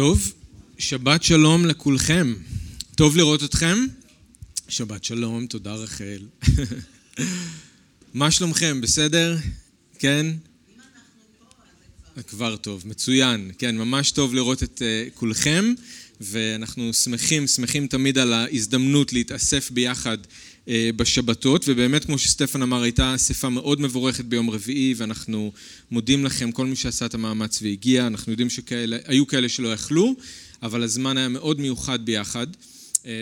טוב, שבת שלום לכולכם. טוב לראות אתכם? שבת שלום, תודה רחל. מה שלומכם, בסדר? כן? כבר טוב, מצוין. כן, ממש טוב לראות את uh, כולכם, ואנחנו שמחים, שמחים תמיד על ההזדמנות להתאסף ביחד בשבתות, ובאמת, כמו שסטפן אמר, הייתה אספה מאוד מבורכת ביום רביעי, ואנחנו מודים לכם, כל מי שעשה את המאמץ והגיע, אנחנו יודעים שהיו כאלה שלא יכלו, אבל הזמן היה מאוד מיוחד ביחד.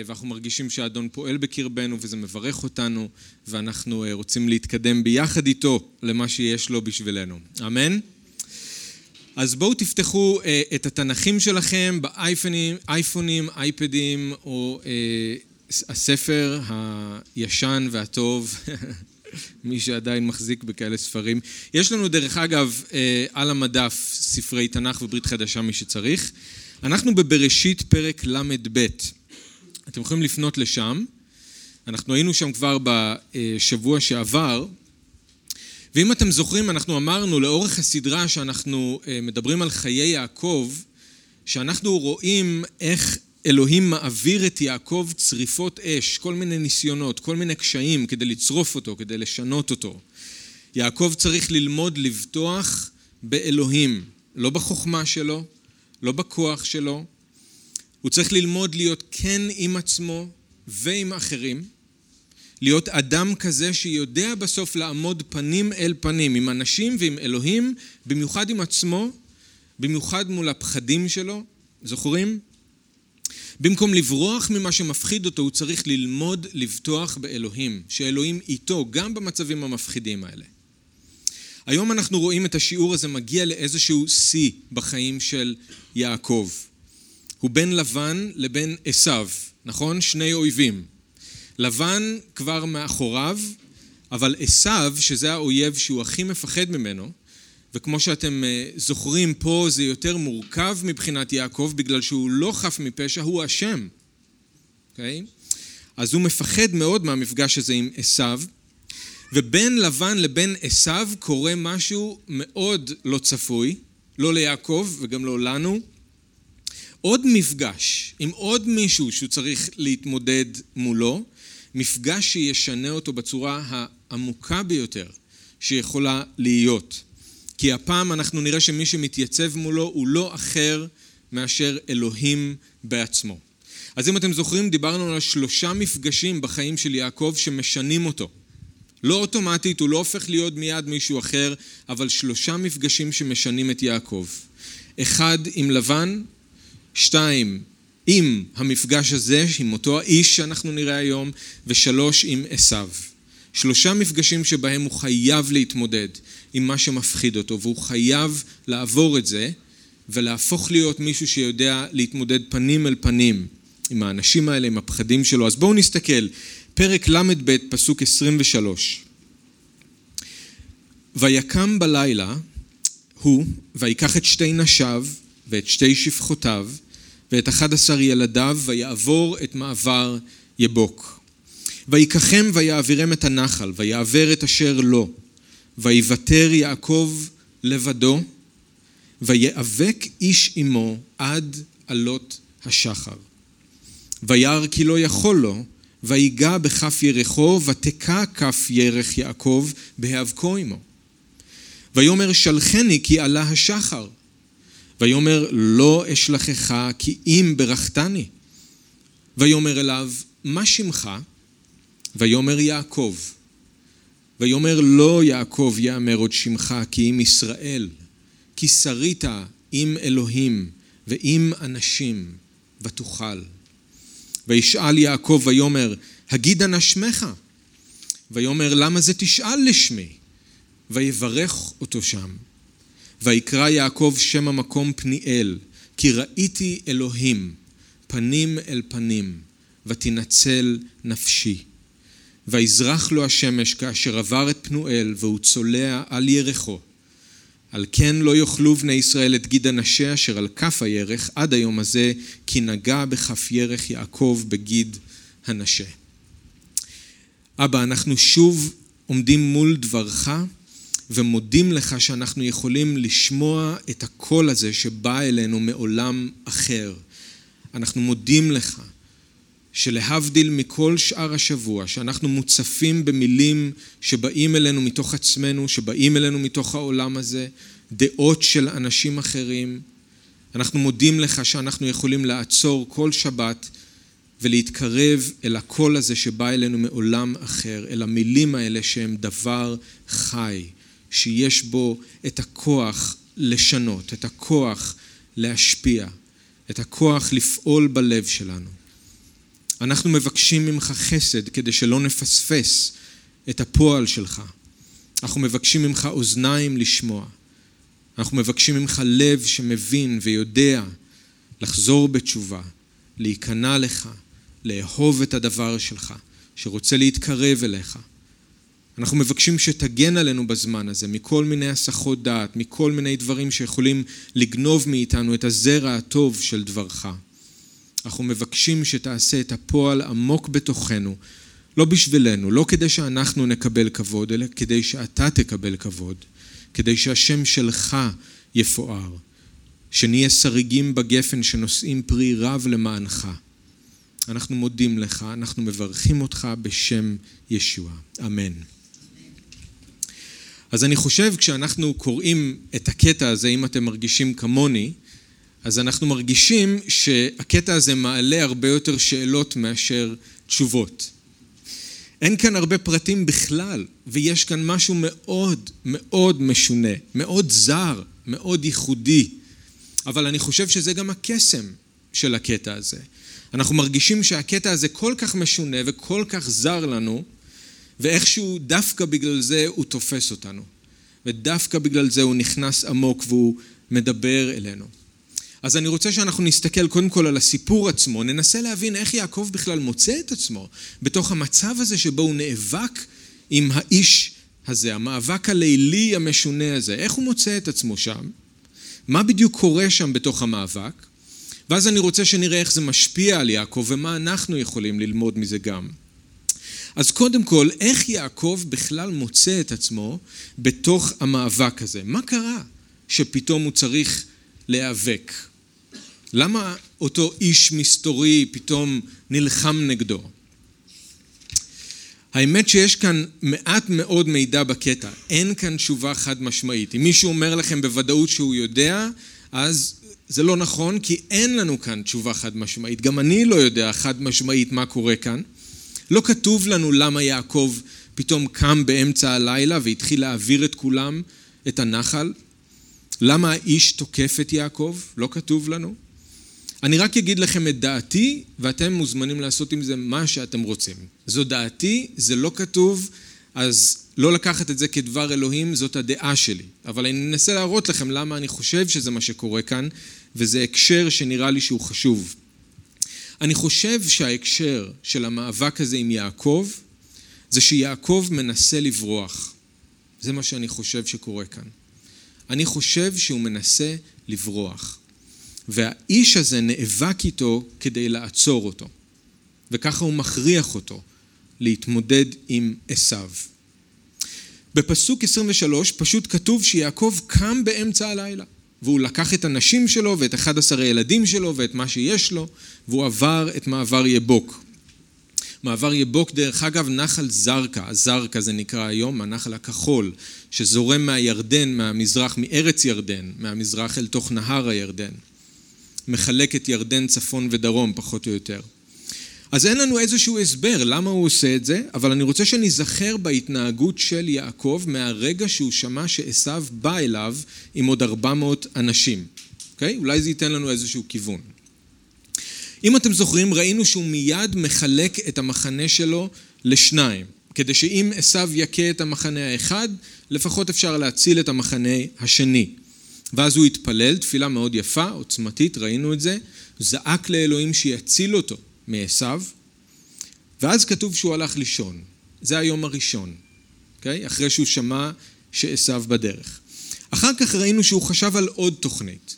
ואנחנו מרגישים שהאדון פועל בקרבנו וזה מברך אותנו ואנחנו רוצים להתקדם ביחד איתו למה שיש לו בשבילנו. אמן? אז בואו תפתחו את התנכים שלכם באייפונים, אייפונים, אייפדים או הספר הישן והטוב, מי שעדיין מחזיק בכאלה ספרים. יש לנו דרך אגב על המדף ספרי תנ"ך וברית חדשה מי שצריך. אנחנו בבראשית פרק ל"ב. אתם יכולים לפנות לשם, אנחנו היינו שם כבר בשבוע שעבר, ואם אתם זוכרים, אנחנו אמרנו לאורך הסדרה שאנחנו מדברים על חיי יעקב, שאנחנו רואים איך אלוהים מעביר את יעקב צריפות אש, כל מיני ניסיונות, כל מיני קשיים כדי לצרוף אותו, כדי לשנות אותו. יעקב צריך ללמוד לבטוח באלוהים, לא בחוכמה שלו, לא בכוח שלו, הוא צריך ללמוד להיות כן עם עצמו ועם אחרים, להיות אדם כזה שיודע בסוף לעמוד פנים אל פנים עם אנשים ועם אלוהים, במיוחד עם עצמו, במיוחד מול הפחדים שלו, זוכרים? במקום לברוח ממה שמפחיד אותו, הוא צריך ללמוד לבטוח באלוהים, שאלוהים איתו, גם במצבים המפחידים האלה. היום אנחנו רואים את השיעור הזה מגיע לאיזשהו שיא בחיים של יעקב. הוא בין לבן לבין עשיו, נכון? שני אויבים. לבן כבר מאחוריו, אבל עשיו, שזה האויב שהוא הכי מפחד ממנו, וכמו שאתם זוכרים פה זה יותר מורכב מבחינת יעקב בגלל שהוא לא חף מפשע, הוא אשם. אוקיי? אז הוא מפחד מאוד מהמפגש הזה עם עשיו, ובין לבן לבין עשיו קורה משהו מאוד לא צפוי, לא ליעקב וגם לא לנו. עוד מפגש עם עוד מישהו שהוא צריך להתמודד מולו, מפגש שישנה אותו בצורה העמוקה ביותר שיכולה להיות. כי הפעם אנחנו נראה שמי שמתייצב מולו הוא לא אחר מאשר אלוהים בעצמו. אז אם אתם זוכרים, דיברנו על שלושה מפגשים בחיים של יעקב שמשנים אותו. לא אוטומטית, הוא לא הופך להיות מיד מישהו אחר, אבל שלושה מפגשים שמשנים את יעקב. אחד עם לבן, שתיים עם המפגש הזה, עם אותו האיש שאנחנו נראה היום, ושלוש עם עשיו. שלושה מפגשים שבהם הוא חייב להתמודד עם מה שמפחיד אותו, והוא חייב לעבור את זה ולהפוך להיות מישהו שיודע להתמודד פנים אל פנים עם האנשים האלה, עם הפחדים שלו. אז בואו נסתכל, פרק ל"ב, פסוק 23. ויקם בלילה הוא, ויקח את שתי נשיו ואת שתי שפחותיו ואת אחד עשר ילדיו, ויעבור את מעבר יבוק. ויקחם ויעבירם את הנחל, ויעבר את אשר לו, ויוותר יעקב לבדו, ויאבק איש עמו עד עלות השחר. וירא כי לא יכול לו, ויגע בכף ירחו, ותקע כף ירך יעקב בהיאבקו עמו. ויאמר שלחני כי עלה השחר. ויאמר לא אשלחך כי אם ברכתני. ויאמר אליו מה שמך? ויאמר יעקב. ויאמר לא יעקב יאמר עוד שמך כי אם ישראל. כי שרית עם אלוהים ועם אנשים ותוכל. וישאל יעקב ויאמר הגידה נא שמך. ויאמר למה זה תשאל לשמי? ויברך אותו שם. ויקרא יעקב שם המקום פניאל, כי ראיתי אלוהים, פנים אל פנים, ותנצל נפשי. ויזרח לו השמש כאשר עבר את פנואל, והוא צולע על ירחו. על כן לא יאכלו בני ישראל את גיד הנשה אשר על כף הירך עד היום הזה, כי נגע בכף ירך יעקב בגיד הנשה. אבא, אנחנו שוב עומדים מול דברך, ומודים לך שאנחנו יכולים לשמוע את הקול הזה שבא אלינו מעולם אחר. אנחנו מודים לך שלהבדיל מכל שאר השבוע, שאנחנו מוצפים במילים שבאים אלינו מתוך עצמנו, שבאים אלינו מתוך העולם הזה, דעות של אנשים אחרים, אנחנו מודים לך שאנחנו יכולים לעצור כל שבת ולהתקרב אל הקול הזה שבא אלינו מעולם אחר, אל המילים האלה שהם דבר חי, שיש בו את הכוח לשנות, את הכוח להשפיע, את הכוח לפעול בלב שלנו. אנחנו מבקשים ממך חסד כדי שלא נפספס את הפועל שלך. אנחנו מבקשים ממך אוזניים לשמוע. אנחנו מבקשים ממך לב שמבין ויודע לחזור בתשובה, להיכנע לך, לאהוב את הדבר שלך, שרוצה להתקרב אליך. אנחנו מבקשים שתגן עלינו בזמן הזה מכל מיני הסחות דעת, מכל מיני דברים שיכולים לגנוב מאיתנו את הזרע הטוב של דברך. אנחנו מבקשים שתעשה את הפועל עמוק בתוכנו, לא בשבילנו, לא כדי שאנחנו נקבל כבוד, אלא כדי שאתה תקבל כבוד, כדי שהשם שלך יפואר, שנהיה שריגים בגפן שנושאים פרי רב למענך. אנחנו מודים לך, אנחנו מברכים אותך בשם ישוע. אמן. אז אני חושב כשאנחנו קוראים את הקטע הזה, אם אתם מרגישים כמוני, אז אנחנו מרגישים שהקטע הזה מעלה הרבה יותר שאלות מאשר תשובות. אין כאן הרבה פרטים בכלל, ויש כאן משהו מאוד מאוד משונה, מאוד זר, מאוד ייחודי. אבל אני חושב שזה גם הקסם של הקטע הזה. אנחנו מרגישים שהקטע הזה כל כך משונה וכל כך זר לנו, ואיכשהו דווקא בגלל זה הוא תופס אותנו. ודווקא בגלל זה הוא נכנס עמוק והוא מדבר אלינו. אז אני רוצה שאנחנו נסתכל קודם כל על הסיפור עצמו, ננסה להבין איך יעקב בכלל מוצא את עצמו בתוך המצב הזה שבו הוא נאבק עם האיש הזה, המאבק הלילי המשונה הזה, איך הוא מוצא את עצמו שם, מה בדיוק קורה שם בתוך המאבק, ואז אני רוצה שנראה איך זה משפיע על יעקב ומה אנחנו יכולים ללמוד מזה גם. אז קודם כל, איך יעקב בכלל מוצא את עצמו בתוך המאבק הזה? מה קרה שפתאום הוא צריך להיאבק? למה אותו איש מסתורי פתאום נלחם נגדו? האמת שיש כאן מעט מאוד מידע בקטע, אין כאן תשובה חד משמעית. אם מישהו אומר לכם בוודאות שהוא יודע, אז זה לא נכון, כי אין לנו כאן תשובה חד משמעית. גם אני לא יודע חד משמעית מה קורה כאן. לא כתוב לנו למה יעקב פתאום קם באמצע הלילה והתחיל להעביר את כולם את הנחל. למה האיש תוקף את יעקב? לא כתוב לנו. אני רק אגיד לכם את דעתי, ואתם מוזמנים לעשות עם זה מה שאתם רוצים. זו דעתי, זה לא כתוב, אז לא לקחת את זה כדבר אלוהים, זאת הדעה שלי. אבל אני אנסה להראות לכם למה אני חושב שזה מה שקורה כאן, וזה הקשר שנראה לי שהוא חשוב. אני חושב שההקשר של המאבק הזה עם יעקב, זה שיעקב מנסה לברוח. זה מה שאני חושב שקורה כאן. אני חושב שהוא מנסה לברוח. והאיש הזה נאבק איתו כדי לעצור אותו. וככה הוא מכריח אותו להתמודד עם עשיו. בפסוק 23 פשוט כתוב שיעקב קם באמצע הלילה. והוא לקח את הנשים שלו ואת 11 הילדים שלו ואת מה שיש לו, והוא עבר את מעבר יבוק. מעבר יבוק, דרך אגב, נחל זרקה, זרקה זה נקרא היום, הנחל הכחול, שזורם מהירדן, מהמזרח, מארץ ירדן, מהמזרח אל תוך נהר הירדן. מחלק את ירדן צפון ודרום, פחות או יותר. אז אין לנו איזשהו הסבר למה הוא עושה את זה, אבל אני רוצה שניזכר בהתנהגות של יעקב מהרגע שהוא שמע שעשו בא אליו עם עוד 400 אנשים. אוקיי? אולי זה ייתן לנו איזשהו כיוון. אם אתם זוכרים, ראינו שהוא מיד מחלק את המחנה שלו לשניים, כדי שאם עשו יכה את המחנה האחד, לפחות אפשר להציל את המחנה השני. ואז הוא התפלל, תפילה מאוד יפה, עוצמתית, ראינו את זה, זעק לאלוהים שיציל אותו. מעשיו, ואז כתוב שהוא הלך לישון. זה היום הראשון, okay? אוקיי? אחרי שהוא שמע שעשיו בדרך. אחר כך ראינו שהוא חשב על עוד תוכנית.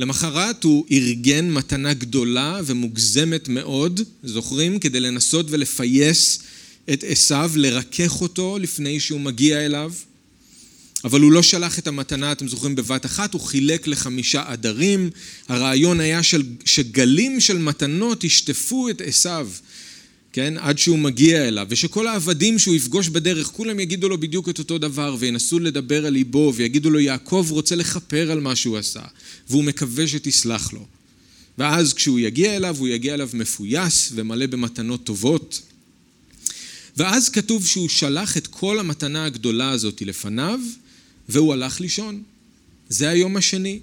למחרת הוא ארגן מתנה גדולה ומוגזמת מאוד, זוכרים? כדי לנסות ולפייס את עשיו, לרכך אותו לפני שהוא מגיע אליו. אבל הוא לא שלח את המתנה, אתם זוכרים, בבת אחת, הוא חילק לחמישה עדרים. הרעיון היה של, שגלים של מתנות ישטפו את עשיו, כן, עד שהוא מגיע אליו, ושכל העבדים שהוא יפגוש בדרך, כולם יגידו לו בדיוק את אותו דבר, וינסו לדבר על ליבו, ויגידו לו, יעקב רוצה לכפר על מה שהוא עשה, והוא מקווה שתסלח לו. ואז כשהוא יגיע אליו, הוא יגיע אליו מפויס ומלא במתנות טובות. ואז כתוב שהוא שלח את כל המתנה הגדולה הזאת לפניו, והוא הלך לישון. זה היום השני.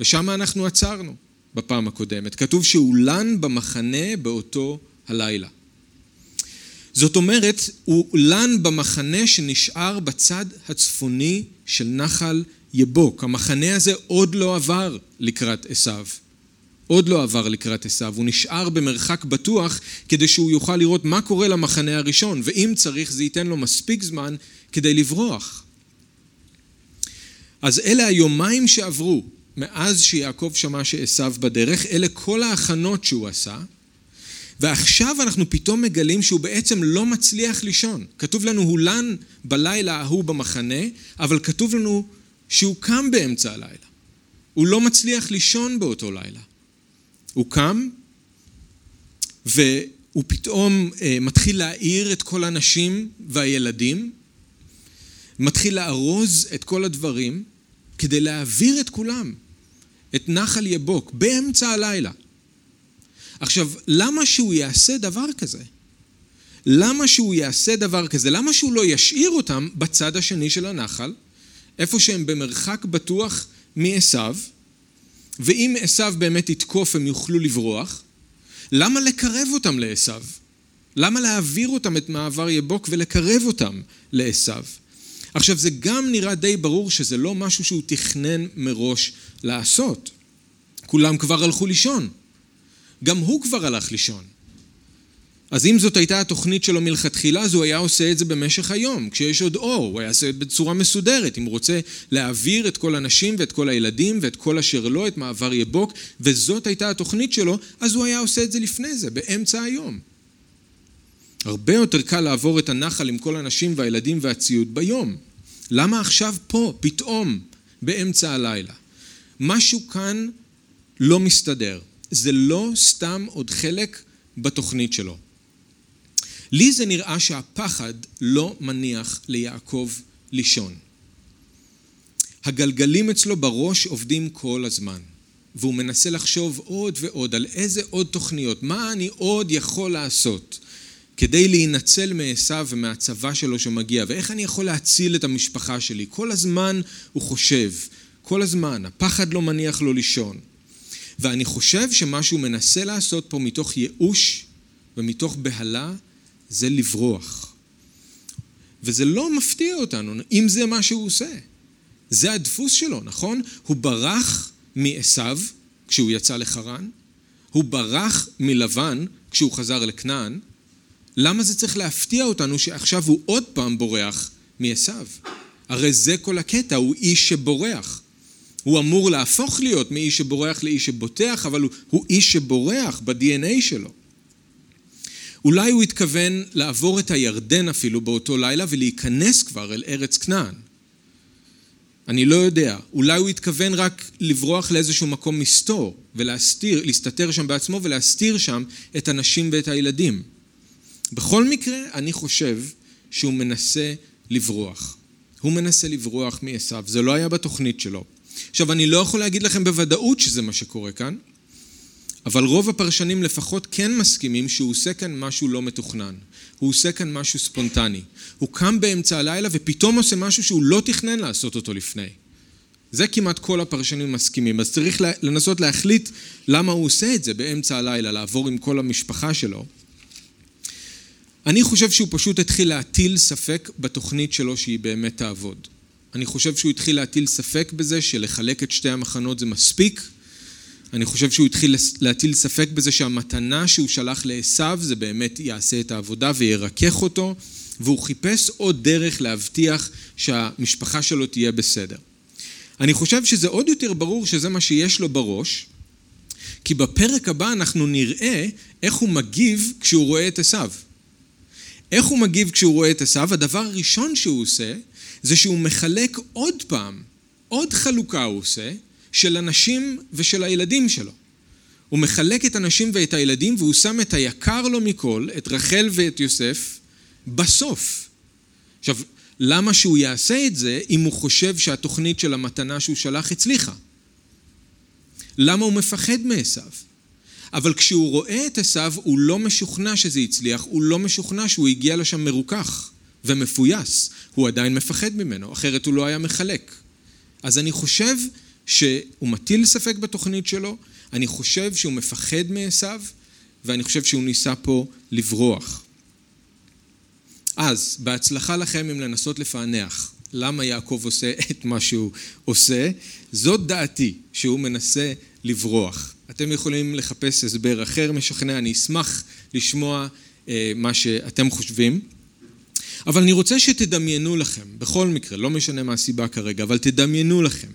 ושם אנחנו עצרנו בפעם הקודמת. כתוב שהוא לן במחנה באותו הלילה. זאת אומרת, הוא לן במחנה שנשאר בצד הצפוני של נחל יבוק. המחנה הזה עוד לא עבר לקראת עשיו. עוד לא עבר לקראת עשיו, הוא נשאר במרחק בטוח כדי שהוא יוכל לראות מה קורה למחנה הראשון, ואם צריך זה ייתן לו מספיק זמן כדי לברוח. אז אלה היומיים שעברו מאז שיעקב שמע שעשיו בדרך, אלה כל ההכנות שהוא עשה, ועכשיו אנחנו פתאום מגלים שהוא בעצם לא מצליח לישון. כתוב לנו הוא לן בלילה ההוא במחנה, אבל כתוב לנו שהוא קם באמצע הלילה. הוא לא מצליח לישון באותו לילה. הוא קם והוא פתאום אה, מתחיל להעיר את כל הנשים והילדים, מתחיל לארוז את כל הדברים כדי להעביר את כולם, את נחל יבוק, באמצע הלילה. עכשיו, למה שהוא יעשה דבר כזה? למה שהוא יעשה דבר כזה? למה שהוא לא ישאיר אותם בצד השני של הנחל, איפה שהם במרחק בטוח מעשיו, ואם עשיו באמת יתקוף הם יוכלו לברוח, למה לקרב אותם לעשיו? למה להעביר אותם את מעבר יבוק ולקרב אותם לעשיו? עכשיו זה גם נראה די ברור שזה לא משהו שהוא תכנן מראש לעשות. כולם כבר הלכו לישון. גם הוא כבר הלך לישון. אז אם זאת הייתה התוכנית שלו מלכתחילה, אז הוא היה עושה את זה במשך היום, כשיש עוד אור, הוא היה עושה את זה בצורה מסודרת. אם הוא רוצה להעביר את כל הנשים ואת כל הילדים ואת כל אשר לו, את מעבר יבוק, וזאת הייתה התוכנית שלו, אז הוא היה עושה את זה לפני זה, באמצע היום. הרבה יותר קל לעבור את הנחל עם כל הנשים והילדים והציוד ביום. למה עכשיו פה, פתאום, באמצע הלילה? משהו כאן לא מסתדר. זה לא סתם עוד חלק בתוכנית שלו. לי זה נראה שהפחד לא מניח ליעקב לישון. הגלגלים אצלו בראש עובדים כל הזמן, והוא מנסה לחשוב עוד ועוד על איזה עוד תוכניות, מה אני עוד יכול לעשות כדי להינצל מעשיו ומהצבא שלו שמגיע, ואיך אני יכול להציל את המשפחה שלי. כל הזמן הוא חושב, כל הזמן, הפחד לא מניח לו לישון. ואני חושב שמה שהוא מנסה לעשות פה מתוך ייאוש ומתוך בהלה זה לברוח. וזה לא מפתיע אותנו, אם זה מה שהוא עושה. זה הדפוס שלו, נכון? הוא ברח מעשיו כשהוא יצא לחרן, הוא ברח מלבן כשהוא חזר לכנען. למה זה צריך להפתיע אותנו שעכשיו הוא עוד פעם בורח מעשיו? הרי זה כל הקטע, הוא איש שבורח. הוא אמור להפוך להיות מאיש שבורח לאיש שבוטח, אבל הוא, הוא איש שבורח ב-DNA שלו. אולי הוא התכוון לעבור את הירדן אפילו באותו לילה ולהיכנס כבר אל ארץ כנען. אני לא יודע. אולי הוא התכוון רק לברוח לאיזשהו מקום מסתור ולהסתיר, להסתתר שם בעצמו ולהסתיר שם את הנשים ואת הילדים. בכל מקרה, אני חושב שהוא מנסה לברוח. הוא מנסה לברוח מעשיו, זה לא היה בתוכנית שלו. עכשיו, אני לא יכול להגיד לכם בוודאות שזה מה שקורה כאן, אבל רוב הפרשנים לפחות כן מסכימים שהוא עושה כאן משהו לא מתוכנן. הוא עושה כאן משהו ספונטני. הוא קם באמצע הלילה ופתאום עושה משהו שהוא לא תכנן לעשות אותו לפני. זה כמעט כל הפרשנים מסכימים. אז צריך לנסות להחליט למה הוא עושה את זה באמצע הלילה, לעבור עם כל המשפחה שלו. אני חושב שהוא פשוט התחיל להטיל ספק בתוכנית שלו שהיא באמת תעבוד. אני חושב שהוא התחיל להטיל ספק בזה שלחלק את שתי המחנות זה מספיק. אני חושב שהוא התחיל להטיל ספק בזה שהמתנה שהוא שלח לעשו זה באמת יעשה את העבודה וירכך אותו, והוא חיפש עוד דרך להבטיח שהמשפחה שלו תהיה בסדר. אני חושב שזה עוד יותר ברור שזה מה שיש לו בראש, כי בפרק הבא אנחנו נראה איך הוא מגיב כשהוא רואה את עשו. איך הוא מגיב כשהוא רואה את עשו? הדבר הראשון שהוא עושה זה שהוא מחלק עוד פעם, עוד חלוקה הוא עושה, של הנשים ושל הילדים שלו. הוא מחלק את הנשים ואת הילדים והוא שם את היקר לו מכל, את רחל ואת יוסף, בסוף. עכשיו, למה שהוא יעשה את זה אם הוא חושב שהתוכנית של המתנה שהוא שלח הצליחה? למה הוא מפחד מעשיו? אבל כשהוא רואה את עשיו הוא לא משוכנע שזה הצליח, הוא לא משוכנע שהוא הגיע לשם מרוכך ומפויס, הוא עדיין מפחד ממנו, אחרת הוא לא היה מחלק. אז אני חושב שהוא מטיל ספק בתוכנית שלו, אני חושב שהוא מפחד מעשיו, ואני חושב שהוא ניסה פה לברוח. אז, בהצלחה לכם אם לנסות לפענח למה יעקב עושה את מה שהוא עושה. זאת דעתי, שהוא מנסה לברוח. אתם יכולים לחפש הסבר אחר משכנע, אני אשמח לשמוע אה, מה שאתם חושבים. אבל אני רוצה שתדמיינו לכם, בכל מקרה, לא משנה מה הסיבה כרגע, אבל תדמיינו לכם,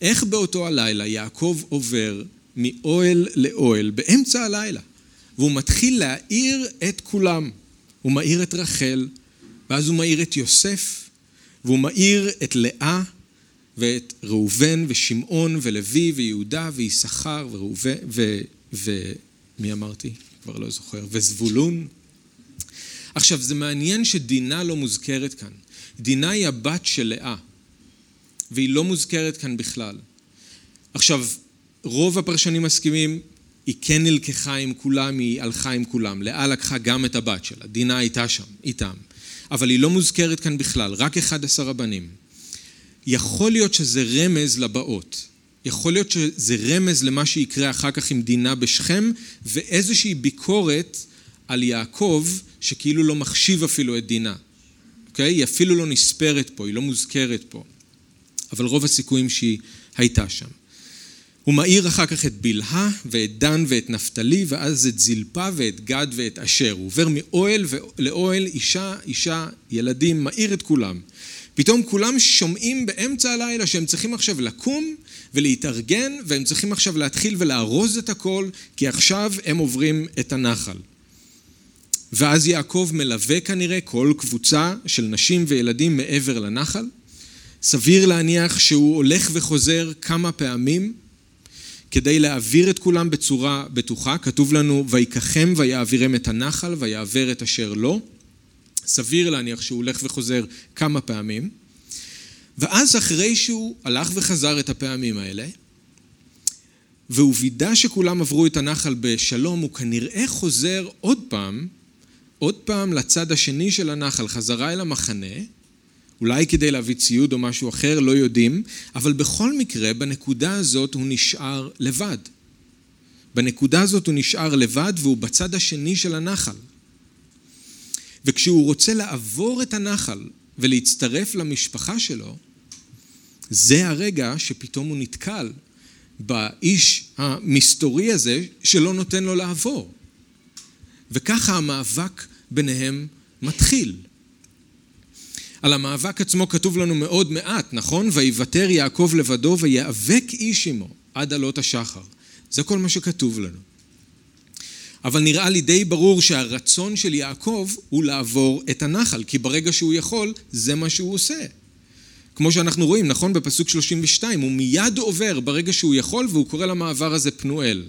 איך באותו הלילה יעקב עובר מאוהל לאוהל באמצע הלילה, והוא מתחיל להעיר את כולם. הוא מאיר את רחל, ואז הוא מאיר את יוסף, והוא מאיר את לאה ואת ראובן ושמעון ולוי ויהודה ויששכר וראובן ו... ומי אמרתי? כבר לא זוכר. וזבולון. עכשיו, זה מעניין שדינה לא מוזכרת כאן. דינה היא הבת של לאה, והיא לא מוזכרת כאן בכלל. עכשיו, רוב הפרשנים מסכימים, היא כן נלקחה עם כולם, היא הלכה עם כולם. לאה לקחה גם את הבת שלה, דינה הייתה שם, איתם. אבל היא לא מוזכרת כאן בכלל, רק 11 הבנים. יכול להיות שזה רמז לבאות. יכול להיות שזה רמז למה שיקרה אחר כך עם דינה בשכם, ואיזושהי ביקורת על יעקב, שכאילו לא מחשיב אפילו את דינה. אוקיי? היא אפילו לא נספרת פה, היא לא מוזכרת פה. אבל רוב הסיכויים שהיא הייתה שם. הוא מאיר אחר כך את בלהה ואת דן ואת נפתלי ואז את זלפה ואת גד ואת אשר. הוא עובר מאוהל לאוהל, אישה, אישה, ילדים, מאיר את כולם. פתאום כולם שומעים באמצע הלילה שהם צריכים עכשיו לקום ולהתארגן והם צריכים עכשיו להתחיל ולארוז את הכל כי עכשיו הם עוברים את הנחל. ואז יעקב מלווה כנראה כל קבוצה של נשים וילדים מעבר לנחל. סביר להניח שהוא הולך וחוזר כמה פעמים כדי להעביר את כולם בצורה בטוחה. כתוב לנו, ויקחם ויעבירם את הנחל ויעבר את אשר לו. סביר להניח שהוא הולך וחוזר כמה פעמים. ואז אחרי שהוא הלך וחזר את הפעמים האלה, והוא וידא שכולם עברו את הנחל בשלום, הוא כנראה חוזר עוד פעם, עוד פעם לצד השני של הנחל, חזרה אל המחנה, אולי כדי להביא ציוד או משהו אחר, לא יודעים, אבל בכל מקרה, בנקודה הזאת הוא נשאר לבד. בנקודה הזאת הוא נשאר לבד והוא בצד השני של הנחל. וכשהוא רוצה לעבור את הנחל ולהצטרף למשפחה שלו, זה הרגע שפתאום הוא נתקל באיש המסתורי הזה שלא נותן לו לעבור. וככה המאבק ביניהם מתחיל. על המאבק עצמו כתוב לנו מאוד מעט, נכון? ויוותר יעקב לבדו ויאבק איש עמו עד עלות השחר. זה כל מה שכתוב לנו. אבל נראה לי די ברור שהרצון של יעקב הוא לעבור את הנחל, כי ברגע שהוא יכול, זה מה שהוא עושה. כמו שאנחנו רואים, נכון? בפסוק 32, הוא מיד עובר ברגע שהוא יכול, והוא קורא למעבר הזה פנואל.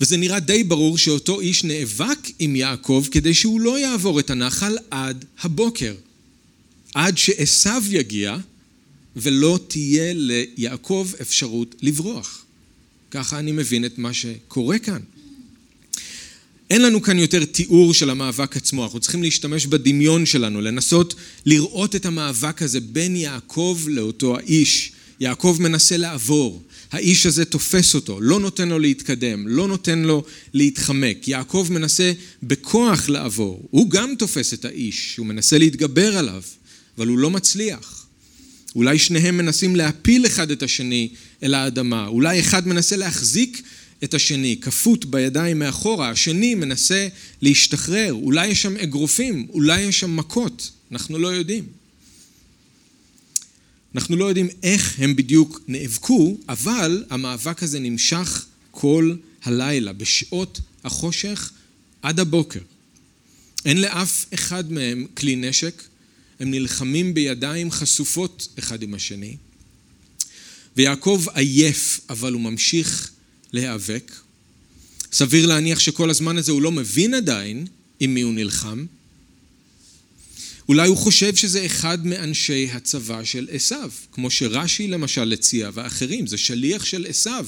וזה נראה די ברור שאותו איש נאבק עם יעקב כדי שהוא לא יעבור את הנחל עד הבוקר. עד שעשו יגיע ולא תהיה ליעקב אפשרות לברוח. ככה אני מבין את מה שקורה כאן. אין לנו כאן יותר תיאור של המאבק עצמו, אנחנו צריכים להשתמש בדמיון שלנו, לנסות לראות את המאבק הזה בין יעקב לאותו האיש. יעקב מנסה לעבור, האיש הזה תופס אותו, לא נותן לו להתקדם, לא נותן לו להתחמק. יעקב מנסה בכוח לעבור, הוא גם תופס את האיש, הוא מנסה להתגבר עליו, אבל הוא לא מצליח. אולי שניהם מנסים להפיל אחד את השני אל האדמה, אולי אחד מנסה להחזיק את השני, כפות בידיים מאחורה, השני מנסה להשתחרר, אולי יש שם אגרופים, אולי יש שם מכות, אנחנו לא יודעים. אנחנו לא יודעים איך הם בדיוק נאבקו, אבל המאבק הזה נמשך כל הלילה, בשעות החושך עד הבוקר. אין לאף אחד מהם כלי נשק, הם נלחמים בידיים חשופות אחד עם השני. ויעקב עייף, אבל הוא ממשיך להיאבק. סביר להניח שכל הזמן הזה הוא לא מבין עדיין עם מי הוא נלחם. אולי הוא חושב שזה אחד מאנשי הצבא של עשיו, כמו שרש"י למשל הציע ואחרים, זה שליח של עשיו.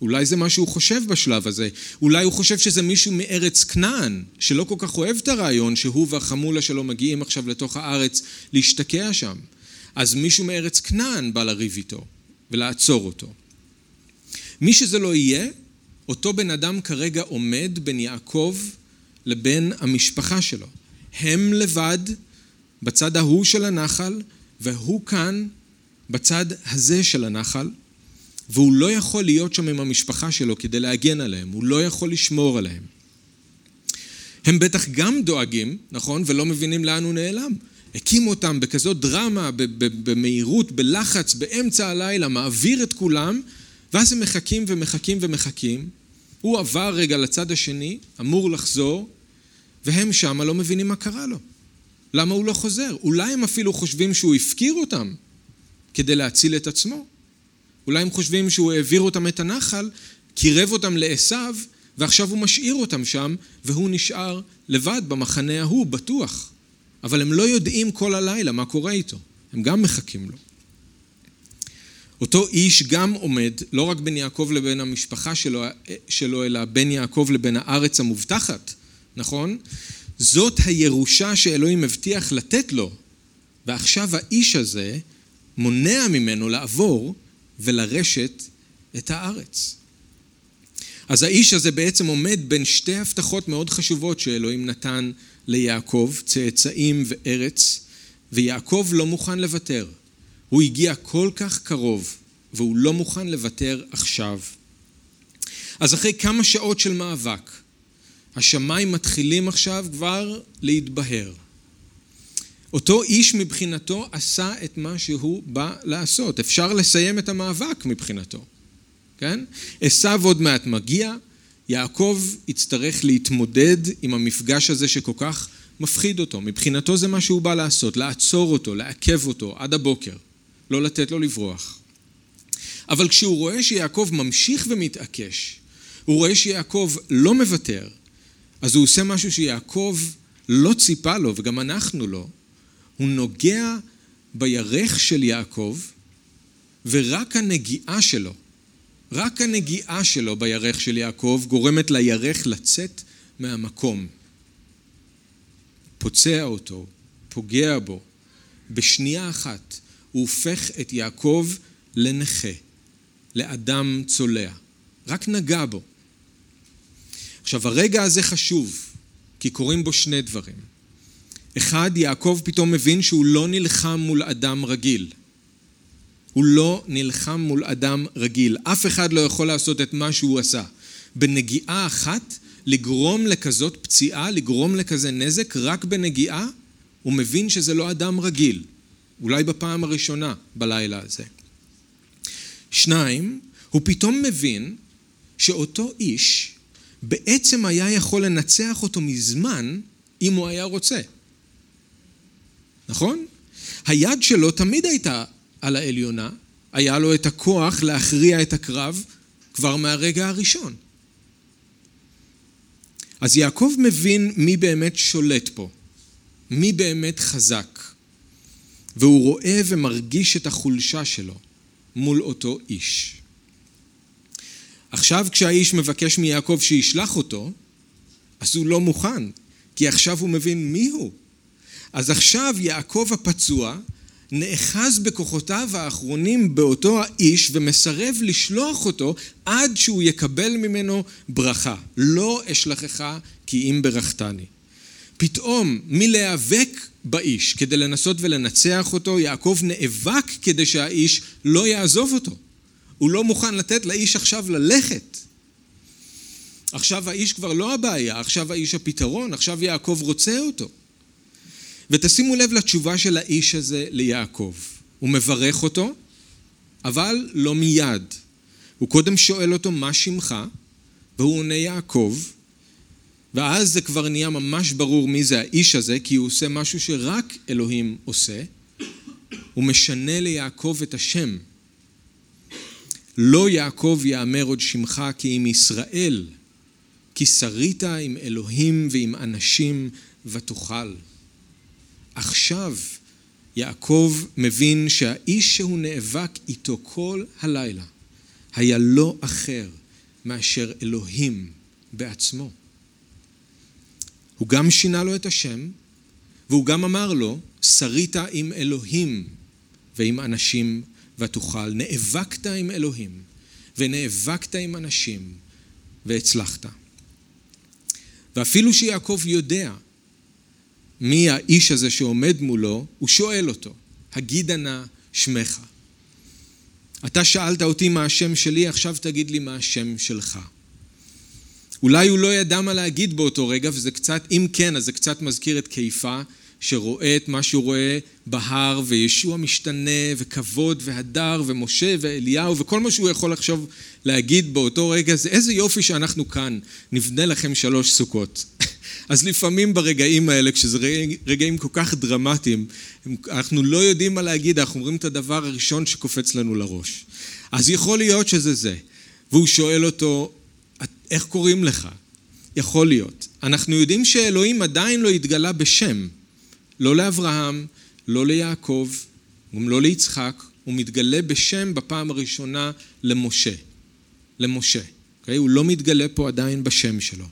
אולי זה מה שהוא חושב בשלב הזה. אולי הוא חושב שזה מישהו מארץ כנען, שלא כל כך אוהב את הרעיון שהוא והחמולה שלו מגיעים עכשיו לתוך הארץ להשתקע שם. אז מישהו מארץ כנען בא לריב איתו ולעצור אותו. מי שזה לא יהיה, אותו בן אדם כרגע עומד בין יעקב לבין המשפחה שלו. הם לבד בצד ההוא של הנחל, והוא כאן בצד הזה של הנחל, והוא לא יכול להיות שם עם המשפחה שלו כדי להגן עליהם, הוא לא יכול לשמור עליהם. הם בטח גם דואגים, נכון? ולא מבינים לאן הוא נעלם. הקימו אותם בכזאת דרמה, במהירות, בלחץ, באמצע הלילה, מעביר את כולם, ואז הם מחכים ומחכים ומחכים. הוא עבר רגע לצד השני, אמור לחזור, והם שמה לא מבינים מה קרה לו. למה הוא לא חוזר? אולי הם אפילו חושבים שהוא הפקיר אותם כדי להציל את עצמו. אולי הם חושבים שהוא העביר אותם את הנחל, קירב אותם לעשו, ועכשיו הוא משאיר אותם שם, והוא נשאר לבד במחנה ההוא, בטוח. אבל הם לא יודעים כל הלילה מה קורה איתו, הם גם מחכים לו. אותו איש גם עומד לא רק בין יעקב לבין המשפחה שלו, שלו אלא בין יעקב לבין הארץ המובטחת, נכון? זאת הירושה שאלוהים הבטיח לתת לו, ועכשיו האיש הזה מונע ממנו לעבור ולרשת את הארץ. אז האיש הזה בעצם עומד בין שתי הבטחות מאוד חשובות שאלוהים נתן ליעקב, צאצאים וארץ, ויעקב לא מוכן לוותר. הוא הגיע כל כך קרוב, והוא לא מוכן לוותר עכשיו. אז אחרי כמה שעות של מאבק, השמיים מתחילים עכשיו כבר להתבהר. אותו איש מבחינתו עשה את מה שהוא בא לעשות. אפשר לסיים את המאבק מבחינתו, כן? עשו עוד מעט מגיע, יעקב יצטרך להתמודד עם המפגש הזה שכל כך מפחיד אותו. מבחינתו זה מה שהוא בא לעשות, לעצור אותו, לעכב אותו עד הבוקר, לא לתת לו לברוח. אבל כשהוא רואה שיעקב ממשיך ומתעקש, הוא רואה שיעקב לא מוותר, אז הוא עושה משהו שיעקב לא ציפה לו, וגם אנחנו לא. הוא נוגע בירך של יעקב, ורק הנגיעה שלו, רק הנגיעה שלו בירך של יעקב גורמת לירך לצאת מהמקום. פוצע אותו, פוגע בו. בשנייה אחת הוא הופך את יעקב לנכה, לאדם צולע. רק נגע בו. עכשיו, הרגע הזה חשוב, כי קורים בו שני דברים. אחד, יעקב פתאום מבין שהוא לא נלחם מול אדם רגיל. הוא לא נלחם מול אדם רגיל. אף אחד לא יכול לעשות את מה שהוא עשה. בנגיעה אחת, לגרום לכזאת פציעה, לגרום לכזה נזק, רק בנגיעה, הוא מבין שזה לא אדם רגיל. אולי בפעם הראשונה בלילה הזה. שניים, הוא פתאום מבין שאותו איש בעצם היה יכול לנצח אותו מזמן אם הוא היה רוצה. נכון? היד שלו תמיד הייתה על העליונה, היה לו את הכוח להכריע את הקרב כבר מהרגע הראשון. אז יעקב מבין מי באמת שולט פה, מי באמת חזק, והוא רואה ומרגיש את החולשה שלו מול אותו איש. עכשיו כשהאיש מבקש מיעקב שישלח אותו, אז הוא לא מוכן, כי עכשיו הוא מבין מי הוא. אז עכשיו יעקב הפצוע נאחז בכוחותיו האחרונים באותו האיש ומסרב לשלוח אותו עד שהוא יקבל ממנו ברכה. לא אשלחך כי אם ברכתני. פתאום מלהיאבק באיש כדי לנסות ולנצח אותו, יעקב נאבק כדי שהאיש לא יעזוב אותו. הוא לא מוכן לתת לאיש עכשיו ללכת. עכשיו האיש כבר לא הבעיה, עכשיו האיש הפתרון, עכשיו יעקב רוצה אותו. ותשימו לב לתשובה של האיש הזה ליעקב. הוא מברך אותו, אבל לא מיד. הוא קודם שואל אותו מה שמך, והוא עונה יעקב, ואז זה כבר נהיה ממש ברור מי זה האיש הזה, כי הוא עושה משהו שרק אלוהים עושה. הוא משנה ליעקב את השם. לא יעקב יאמר עוד שמך כי אם ישראל, כי שרית עם אלוהים ועם אנשים ותאכל. עכשיו יעקב מבין שהאיש שהוא נאבק איתו כל הלילה היה לא אחר מאשר אלוהים בעצמו. הוא גם שינה לו את השם, והוא גם אמר לו, שרית עם אלוהים ועם אנשים ותוכל. נאבקת עם אלוהים ונאבקת עם אנשים והצלחת. ואפילו שיעקב יודע מי האיש הזה שעומד מולו, הוא שואל אותו, הגידה נא שמך. אתה שאלת אותי מה השם שלי, עכשיו תגיד לי מה השם שלך. אולי הוא לא ידע מה להגיד באותו רגע, וזה קצת, אם כן, אז זה קצת מזכיר את קיפה, שרואה את מה שהוא רואה בהר, וישוע משתנה, וכבוד, והדר, ומשה, ואליהו, וכל מה שהוא יכול לחשוב להגיד באותו רגע, זה איזה יופי שאנחנו כאן, נבנה לכם שלוש סוכות. אז לפעמים ברגעים האלה, כשזה רגעים כל כך דרמטיים, אנחנו לא יודעים מה להגיד, אנחנו אומרים את הדבר הראשון שקופץ לנו לראש. אז יכול להיות שזה זה. והוא שואל אותו, איך קוראים לך? יכול להיות. אנחנו יודעים שאלוהים עדיין לא התגלה בשם. לא לאברהם, לא ליעקב, גם לא ליצחק, הוא מתגלה בשם בפעם הראשונה למשה. למשה. Okay? אוקיי? הוא לא מתגלה פה עדיין בשם שלו.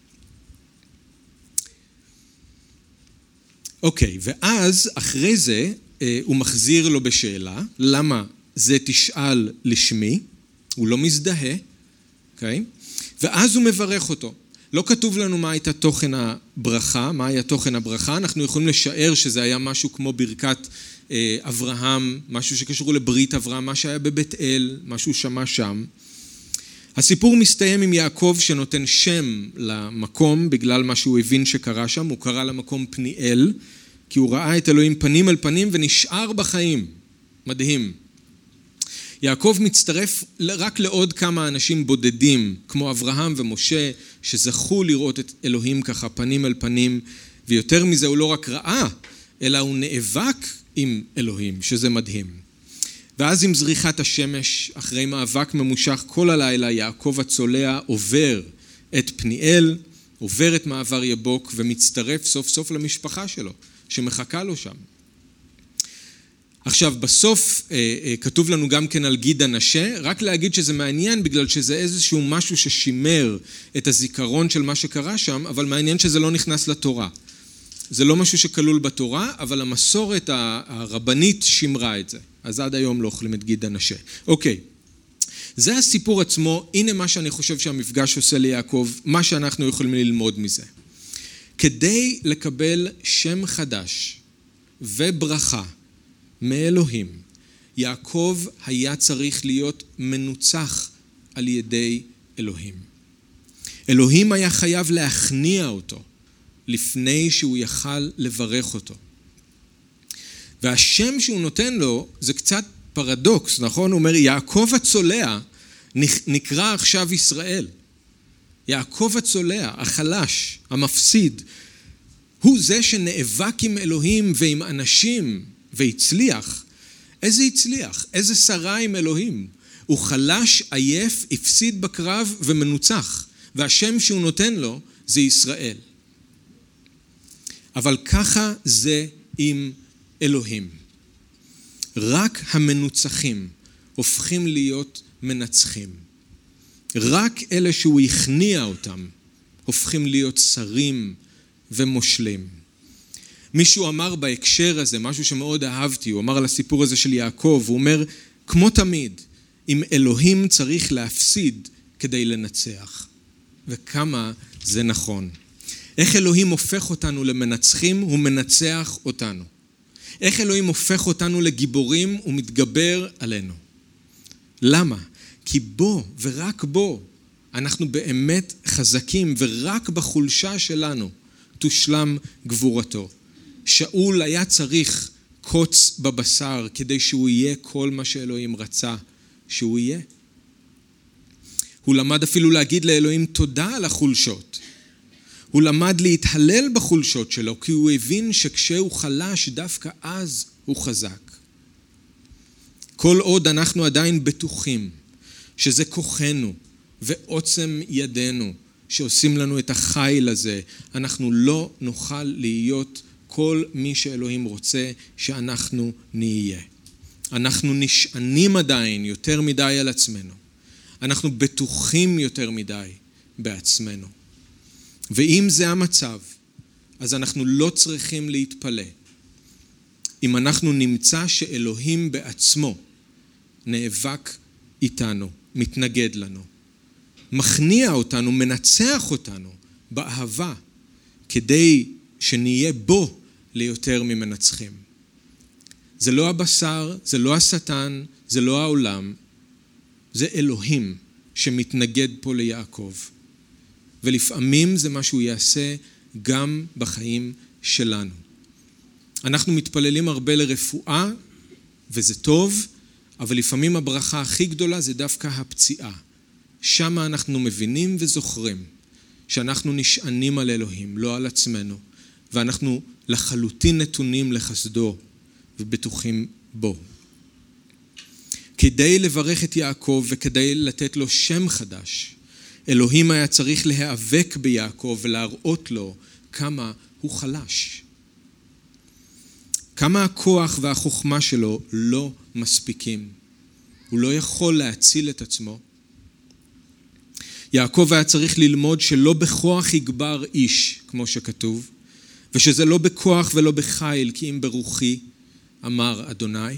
אוקיי, okay, ואז אחרי זה אה, הוא מחזיר לו בשאלה, למה זה תשאל לשמי? הוא לא מזדהה, אוקיי? Okay? ואז הוא מברך אותו. לא כתוב לנו מה הייתה תוכן הברכה, מה היה תוכן הברכה, אנחנו יכולים לשער שזה היה משהו כמו ברכת אה, אברהם, משהו שקשור לברית אברהם, מה שהיה בבית אל, משהו שמע שם. הסיפור מסתיים עם יעקב שנותן שם למקום בגלל מה שהוא הבין שקרה שם, הוא קרא למקום פניאל, כי הוא ראה את אלוהים פנים אל פנים ונשאר בחיים. מדהים. יעקב מצטרף רק לעוד כמה אנשים בודדים, כמו אברהם ומשה, שזכו לראות את אלוהים ככה פנים אל פנים, ויותר מזה הוא לא רק ראה, אלא הוא נאבק עם אלוהים, שזה מדהים. ואז עם זריחת השמש, אחרי מאבק ממושך כל הלילה, יעקב הצולע עובר את פניאל, עובר את מעבר יבוק ומצטרף סוף סוף למשפחה שלו, שמחכה לו שם. עכשיו, בסוף אה, אה, כתוב לנו גם כן על גיד הנשה, רק להגיד שזה מעניין בגלל שזה איזשהו משהו ששימר את הזיכרון של מה שקרה שם, אבל מעניין שזה לא נכנס לתורה. זה לא משהו שכלול בתורה, אבל המסורת הרבנית שימרה את זה. אז עד היום לא אוכלים את גיד הנשה. אוקיי, זה הסיפור עצמו, הנה מה שאני חושב שהמפגש עושה ליעקב, מה שאנחנו יכולים ללמוד מזה. כדי לקבל שם חדש וברכה מאלוהים, יעקב היה צריך להיות מנוצח על ידי אלוהים. אלוהים היה חייב להכניע אותו לפני שהוא יכל לברך אותו. והשם שהוא נותן לו זה קצת פרדוקס, נכון? הוא אומר, יעקב הצולע נקרא עכשיו ישראל. יעקב הצולע, החלש, המפסיד, הוא זה שנאבק עם אלוהים ועם אנשים והצליח. איזה הצליח? איזה שרה עם אלוהים? הוא חלש, עייף, הפסיד בקרב ומנוצח, והשם שהוא נותן לו זה ישראל. אבל ככה זה עם אלוהים. רק המנוצחים הופכים להיות מנצחים. רק אלה שהוא הכניע אותם הופכים להיות שרים ומושלים. מישהו אמר בהקשר הזה, משהו שמאוד אהבתי, הוא אמר על הסיפור הזה של יעקב, הוא אומר, כמו תמיד, אם אלוהים צריך להפסיד כדי לנצח. וכמה זה נכון. איך אלוהים הופך אותנו למנצחים? הוא מנצח אותנו. איך אלוהים הופך אותנו לגיבורים ומתגבר עלינו. למה? כי בו ורק בו אנחנו באמת חזקים ורק בחולשה שלנו תושלם גבורתו. שאול היה צריך קוץ בבשר כדי שהוא יהיה כל מה שאלוהים רצה שהוא יהיה. הוא למד אפילו להגיד לאלוהים תודה על החולשות. הוא למד להתהלל בחולשות שלו, כי הוא הבין שכשהוא חלש, דווקא אז הוא חזק. כל עוד אנחנו עדיין בטוחים שזה כוחנו ועוצם ידינו שעושים לנו את החיל הזה, אנחנו לא נוכל להיות כל מי שאלוהים רוצה שאנחנו נהיה. אנחנו נשענים עדיין יותר מדי על עצמנו. אנחנו בטוחים יותר מדי בעצמנו. ואם זה המצב, אז אנחנו לא צריכים להתפלא. אם אנחנו נמצא שאלוהים בעצמו נאבק איתנו, מתנגד לנו, מכניע אותנו, מנצח אותנו באהבה, כדי שנהיה בו ליותר ממנצחים. זה לא הבשר, זה לא השטן, זה לא העולם, זה אלוהים שמתנגד פה ליעקב. ולפעמים זה מה שהוא יעשה גם בחיים שלנו. אנחנו מתפללים הרבה לרפואה, וזה טוב, אבל לפעמים הברכה הכי גדולה זה דווקא הפציעה. שם אנחנו מבינים וזוכרים שאנחנו נשענים על אלוהים, לא על עצמנו, ואנחנו לחלוטין נתונים לחסדו ובטוחים בו. כדי לברך את יעקב וכדי לתת לו שם חדש, אלוהים היה צריך להיאבק ביעקב ולהראות לו כמה הוא חלש. כמה הכוח והחוכמה שלו לא מספיקים. הוא לא יכול להציל את עצמו. יעקב היה צריך ללמוד שלא בכוח יגבר איש, כמו שכתוב, ושזה לא בכוח ולא בחיל, כי אם ברוחי, אמר אדוני.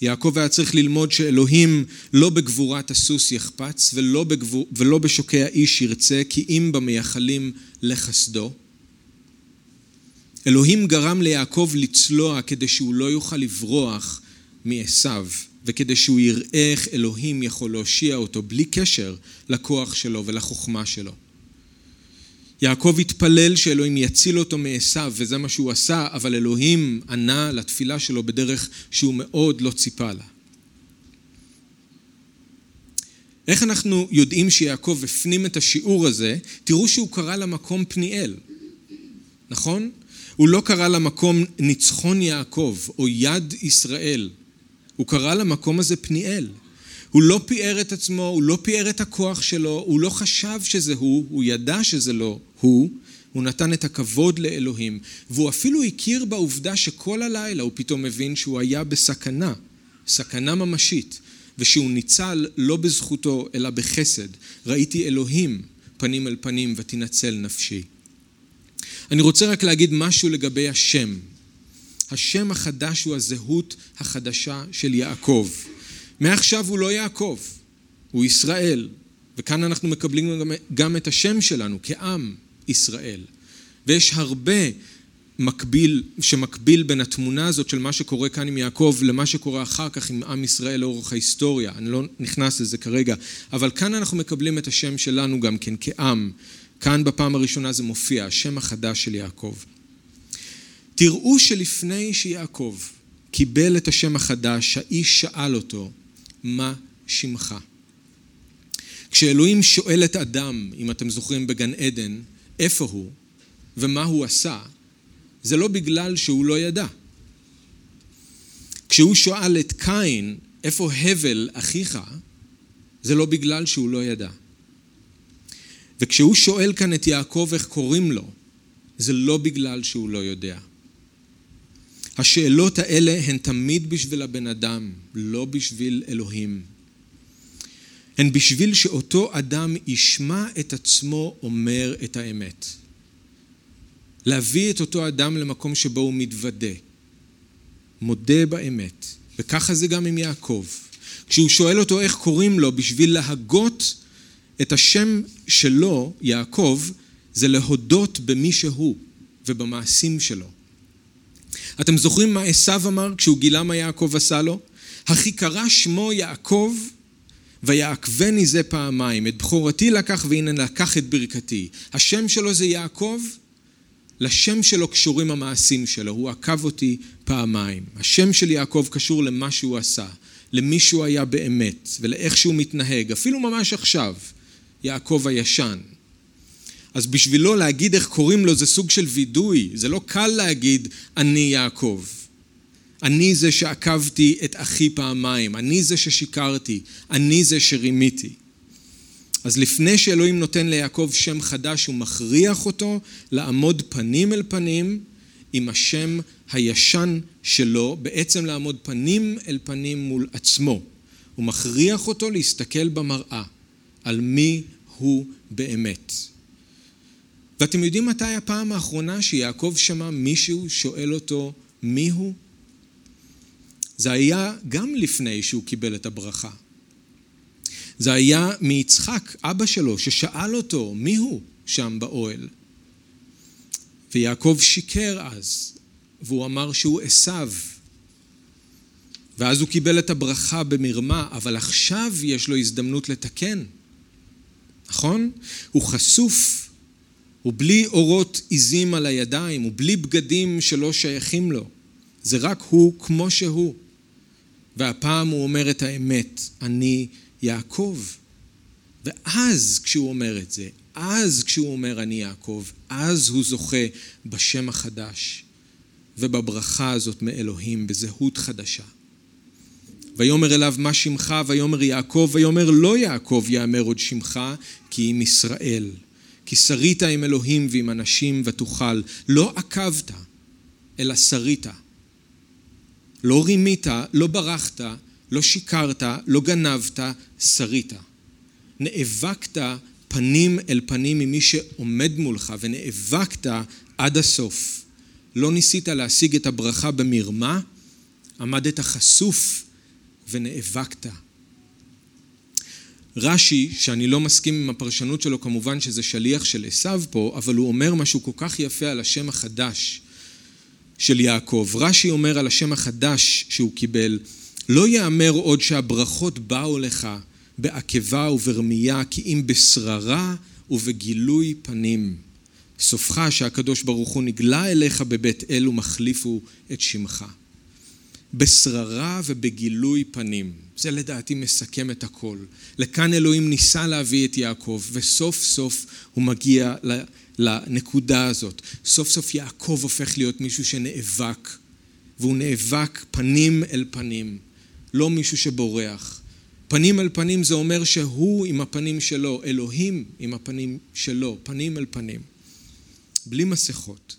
יעקב היה צריך ללמוד שאלוהים לא בגבורת הסוס יחפץ ולא, בגבור, ולא בשוקי האיש ירצה, כי אם במייחלים לחסדו. אלוהים גרם ליעקב לצלוע כדי שהוא לא יוכל לברוח מעשיו, וכדי שהוא יראה איך אלוהים יכול להושיע אותו בלי קשר לכוח שלו ולחוכמה שלו. יעקב התפלל שאלוהים יציל אותו מעשיו, וזה מה שהוא עשה, אבל אלוהים ענה לתפילה שלו בדרך שהוא מאוד לא ציפה לה. איך אנחנו יודעים שיעקב הפנים את השיעור הזה? תראו שהוא קרא למקום פניאל, נכון? הוא לא קרא למקום ניצחון יעקב או יד ישראל, הוא קרא למקום הזה פניאל. הוא לא פיאר את עצמו, הוא לא פיאר את הכוח שלו, הוא לא חשב שזה הוא, הוא ידע שזה לא הוא, הוא נתן את הכבוד לאלוהים, והוא אפילו הכיר בעובדה שכל הלילה הוא פתאום מבין שהוא היה בסכנה, סכנה ממשית, ושהוא ניצל לא בזכותו אלא בחסד. ראיתי אלוהים פנים אל פנים ותנצל נפשי. אני רוצה רק להגיד משהו לגבי השם. השם החדש הוא הזהות החדשה של יעקב. מעכשיו הוא לא יעקב, הוא ישראל. וכאן אנחנו מקבלים גם, את השם שלנו כעם ישראל. ויש הרבה מקביל, שמקביל בין התמונה הזאת של מה שקורה כאן עם יעקב למה שקורה אחר כך עם עם ישראל לאורך ההיסטוריה. אני לא נכנס לזה כרגע, אבל כאן אנחנו מקבלים את השם שלנו גם כן כעם. כאן בפעם הראשונה זה מופיע, השם החדש של יעקב. תראו שלפני שיעקב קיבל את השם החדש, האיש שאל אותו, מה שמך? כשאלוהים שואל את אדם, אם אתם זוכרים בגן עדן, איפה הוא ומה הוא עשה, זה לא בגלל שהוא לא ידע. כשהוא שואל את קין, איפה הבל אחיך, זה לא בגלל שהוא לא ידע. וכשהוא שואל כאן את יעקב איך קוראים לו, זה לא בגלל שהוא לא יודע. השאלות האלה הן תמיד בשביל הבן אדם, לא בשביל אלוהים. הן בשביל שאותו אדם ישמע את עצמו אומר את האמת. להביא את אותו אדם למקום שבו הוא מתוודה, מודה באמת, וככה זה גם עם יעקב. כשהוא שואל אותו איך קוראים לו, בשביל להגות את השם שלו, יעקב, זה להודות במי שהוא ובמעשים שלו. אתם זוכרים מה עשו אמר כשהוא גילה מה יעקב עשה לו? הכי קרא שמו יעקב ויעקבני זה פעמיים. את בכורתי לקח והנה לקח את ברכתי. השם שלו זה יעקב, לשם שלו קשורים המעשים שלו. הוא עקב אותי פעמיים. השם של יעקב קשור למה שהוא עשה, למי שהוא היה באמת ולאיך שהוא מתנהג, אפילו ממש עכשיו, יעקב הישן. אז בשבילו להגיד איך קוראים לו זה סוג של וידוי, זה לא קל להגיד אני יעקב. אני זה שעקבתי את אחי פעמיים, אני זה ששיקרתי, אני זה שרימיתי. אז לפני שאלוהים נותן ליעקב שם חדש, הוא מכריח אותו לעמוד פנים אל פנים עם השם הישן שלו, בעצם לעמוד פנים אל פנים מול עצמו. הוא מכריח אותו להסתכל במראה על מי הוא באמת. ואתם יודעים מתי הפעם האחרונה שיעקב שמע מישהו שואל אותו מי הוא? זה היה גם לפני שהוא קיבל את הברכה. זה היה מיצחק, אבא שלו, ששאל אותו מי הוא שם באוהל. ויעקב שיקר אז, והוא אמר שהוא עשיו. ואז הוא קיבל את הברכה במרמה, אבל עכשיו יש לו הזדמנות לתקן. נכון? הוא חשוף, הוא בלי אורות עיזים על הידיים, הוא בלי בגדים שלא שייכים לו. זה רק הוא כמו שהוא. והפעם הוא אומר את האמת, אני יעקב. ואז כשהוא אומר את זה, אז כשהוא אומר אני יעקב, אז הוא זוכה בשם החדש ובברכה הזאת מאלוהים, בזהות חדשה. ויאמר אליו מה שמך, ויאמר יעקב, ויאמר לא יעקב יאמר עוד שמך, כי אם ישראל. כי שרית עם אלוהים ועם אנשים ותוכל. לא עקבת, אלא שרית. לא רימית, לא ברחת, לא שיקרת, לא גנבת, שרית. נאבקת פנים אל פנים עם מי שעומד מולך ונאבקת עד הסוף. לא ניסית להשיג את הברכה במרמה, עמדת חשוף ונאבקת. רש"י, שאני לא מסכים עם הפרשנות שלו, כמובן שזה שליח של עשיו פה, אבל הוא אומר משהו כל כך יפה על השם החדש של יעקב. רש"י אומר על השם החדש שהוא קיבל, לא יאמר עוד שהברכות באו לך בעקבה וברמייה, כי אם בשררה ובגילוי פנים. סופך שהקדוש ברוך הוא נגלה אליך בבית אל ומחליפו את שמך. בשררה ובגילוי פנים. זה לדעתי מסכם את הכל. לכאן אלוהים ניסה להביא את יעקב, וסוף סוף הוא מגיע לנקודה הזאת. סוף סוף יעקב הופך להיות מישהו שנאבק, והוא נאבק פנים אל פנים, לא מישהו שבורח. פנים אל פנים זה אומר שהוא עם הפנים שלו, אלוהים עם הפנים שלו, פנים אל פנים. בלי מסכות.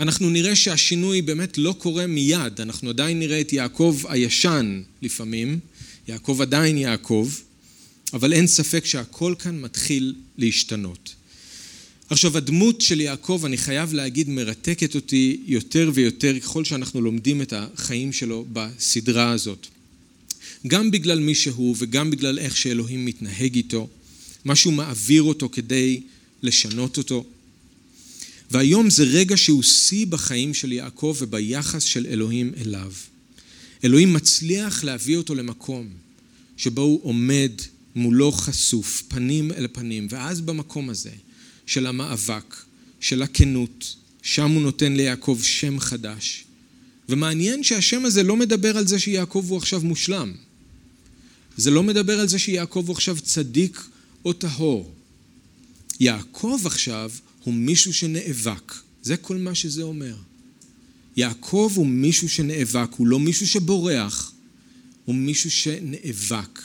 אנחנו נראה שהשינוי באמת לא קורה מיד, אנחנו עדיין נראה את יעקב הישן לפעמים, יעקב עדיין יעקב, אבל אין ספק שהכל כאן מתחיל להשתנות. עכשיו הדמות של יעקב, אני חייב להגיד, מרתקת אותי יותר ויותר ככל שאנחנו לומדים את החיים שלו בסדרה הזאת. גם בגלל מי שהוא וגם בגלל איך שאלוהים מתנהג איתו, משהו מעביר אותו כדי לשנות אותו. והיום זה רגע שהוא שיא בחיים של יעקב וביחס של אלוהים אליו. אלוהים מצליח להביא אותו למקום שבו הוא עומד מולו חשוף, פנים אל פנים, ואז במקום הזה של המאבק, של הכנות, שם הוא נותן ליעקב שם חדש. ומעניין שהשם הזה לא מדבר על זה שיעקב הוא עכשיו מושלם. זה לא מדבר על זה שיעקב הוא עכשיו צדיק או טהור. יעקב עכשיו הוא מישהו שנאבק. זה כל מה שזה אומר. יעקב הוא מישהו שנאבק, הוא לא מישהו שבורח, הוא מישהו שנאבק.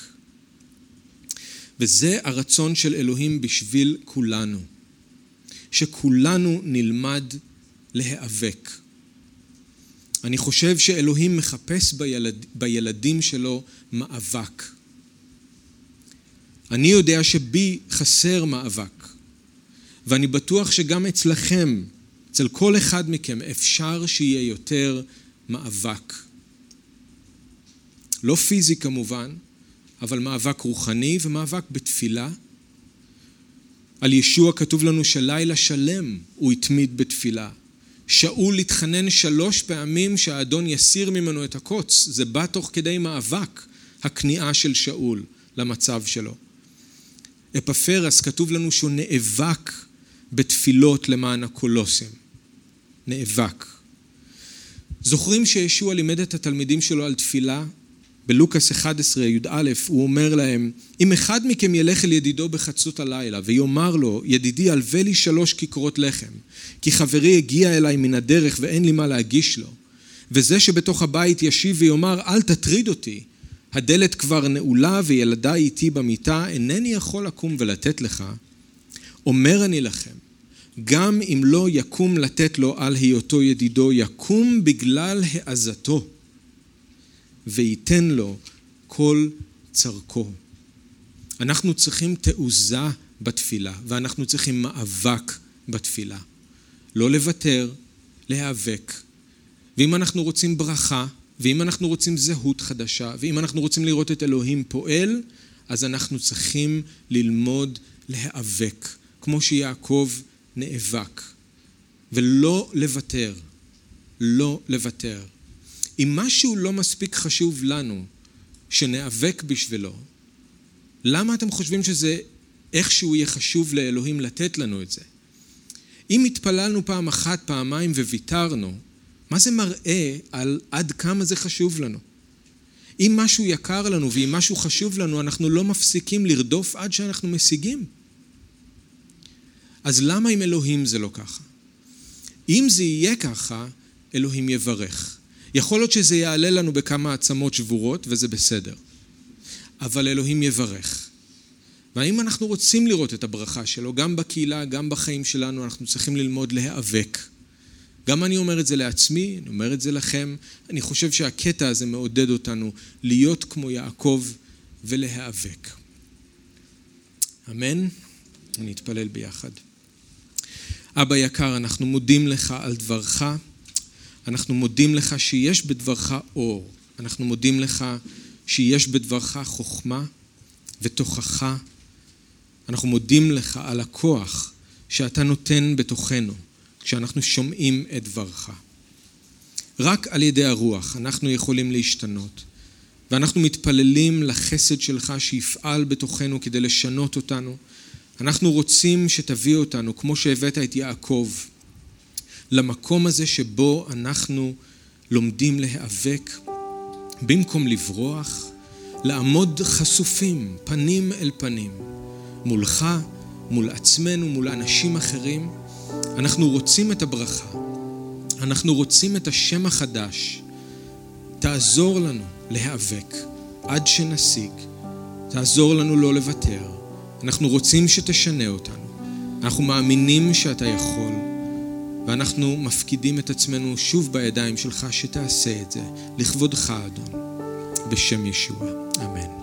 וזה הרצון של אלוהים בשביל כולנו. שכולנו נלמד להיאבק. אני חושב שאלוהים מחפש בילד, בילדים שלו מאבק. אני יודע שבי חסר מאבק. ואני בטוח שגם אצלכם, אצל כל אחד מכם, אפשר שיהיה יותר מאבק. לא פיזי כמובן, אבל מאבק רוחני ומאבק בתפילה. על ישוע כתוב לנו שלילה שלם הוא התמיד בתפילה. שאול התחנן שלוש פעמים שהאדון יסיר ממנו את הקוץ. זה בא תוך כדי מאבק, הכניעה של שאול למצב שלו. אפפרס כתוב לנו שהוא נאבק בתפילות למען הקולוסים. נאבק. זוכרים שישוע לימד את התלמידים שלו על תפילה? בלוקאס 11, י"א, הוא אומר להם, אם אחד מכם ילך אל ידידו בחצות הלילה ויאמר לו, ידידי, הלווה לי שלוש כיכרות לחם, כי חברי הגיע אליי מן הדרך ואין לי מה להגיש לו, וזה שבתוך הבית ישיב ויאמר, אל תטריד אותי, הדלת כבר נעולה וילדיי איתי במיטה, אינני יכול לקום ולתת לך, אומר אני לכם, גם אם לא יקום לתת לו על היותו ידידו, יקום בגלל העזתו. וייתן לו כל צרכו. אנחנו צריכים תעוזה בתפילה, ואנחנו צריכים מאבק בתפילה. לא לוותר, להיאבק. ואם אנחנו רוצים ברכה, ואם אנחנו רוצים זהות חדשה, ואם אנחנו רוצים לראות את אלוהים פועל, אז אנחנו צריכים ללמוד להיאבק, כמו שיעקב נאבק. ולא לוותר. לא לוותר. אם משהו לא מספיק חשוב לנו, שניאבק בשבילו, למה אתם חושבים שזה איכשהו יהיה חשוב לאלוהים לתת לנו את זה? אם התפללנו פעם אחת, פעמיים וויתרנו, מה זה מראה על עד כמה זה חשוב לנו? אם משהו יקר לנו ואם משהו חשוב לנו, אנחנו לא מפסיקים לרדוף עד שאנחנו משיגים. אז למה עם אלוהים זה לא ככה? אם זה יהיה ככה, אלוהים יברך. יכול להיות שזה יעלה לנו בכמה עצמות שבורות, וזה בסדר. אבל אלוהים יברך. והאם אנחנו רוצים לראות את הברכה שלו, גם בקהילה, גם בחיים שלנו, אנחנו צריכים ללמוד להיאבק. גם אני אומר את זה לעצמי, אני אומר את זה לכם. אני חושב שהקטע הזה מעודד אותנו להיות כמו יעקב ולהיאבק. אמן? אני אתפלל ביחד. אבא יקר, אנחנו מודים לך על דברך. אנחנו מודים לך שיש בדברך אור. אנחנו מודים לך שיש בדברך חוכמה ותוכחה. אנחנו מודים לך על הכוח שאתה נותן בתוכנו כשאנחנו שומעים את דברך. רק על ידי הרוח אנחנו יכולים להשתנות, ואנחנו מתפללים לחסד שלך שיפעל בתוכנו כדי לשנות אותנו. אנחנו רוצים שתביא אותנו, כמו שהבאת את יעקב, למקום הזה שבו אנחנו לומדים להיאבק במקום לברוח, לעמוד חשופים, פנים אל פנים, מולך, מול עצמנו, מול אנשים אחרים. אנחנו רוצים את הברכה, אנחנו רוצים את השם החדש. תעזור לנו להיאבק עד שנשיג, תעזור לנו לא לוותר. אנחנו רוצים שתשנה אותנו, אנחנו מאמינים שאתה יכול. ואנחנו מפקידים את עצמנו שוב בידיים שלך שתעשה את זה, לכבודך, אדון, בשם ישוע. אמן.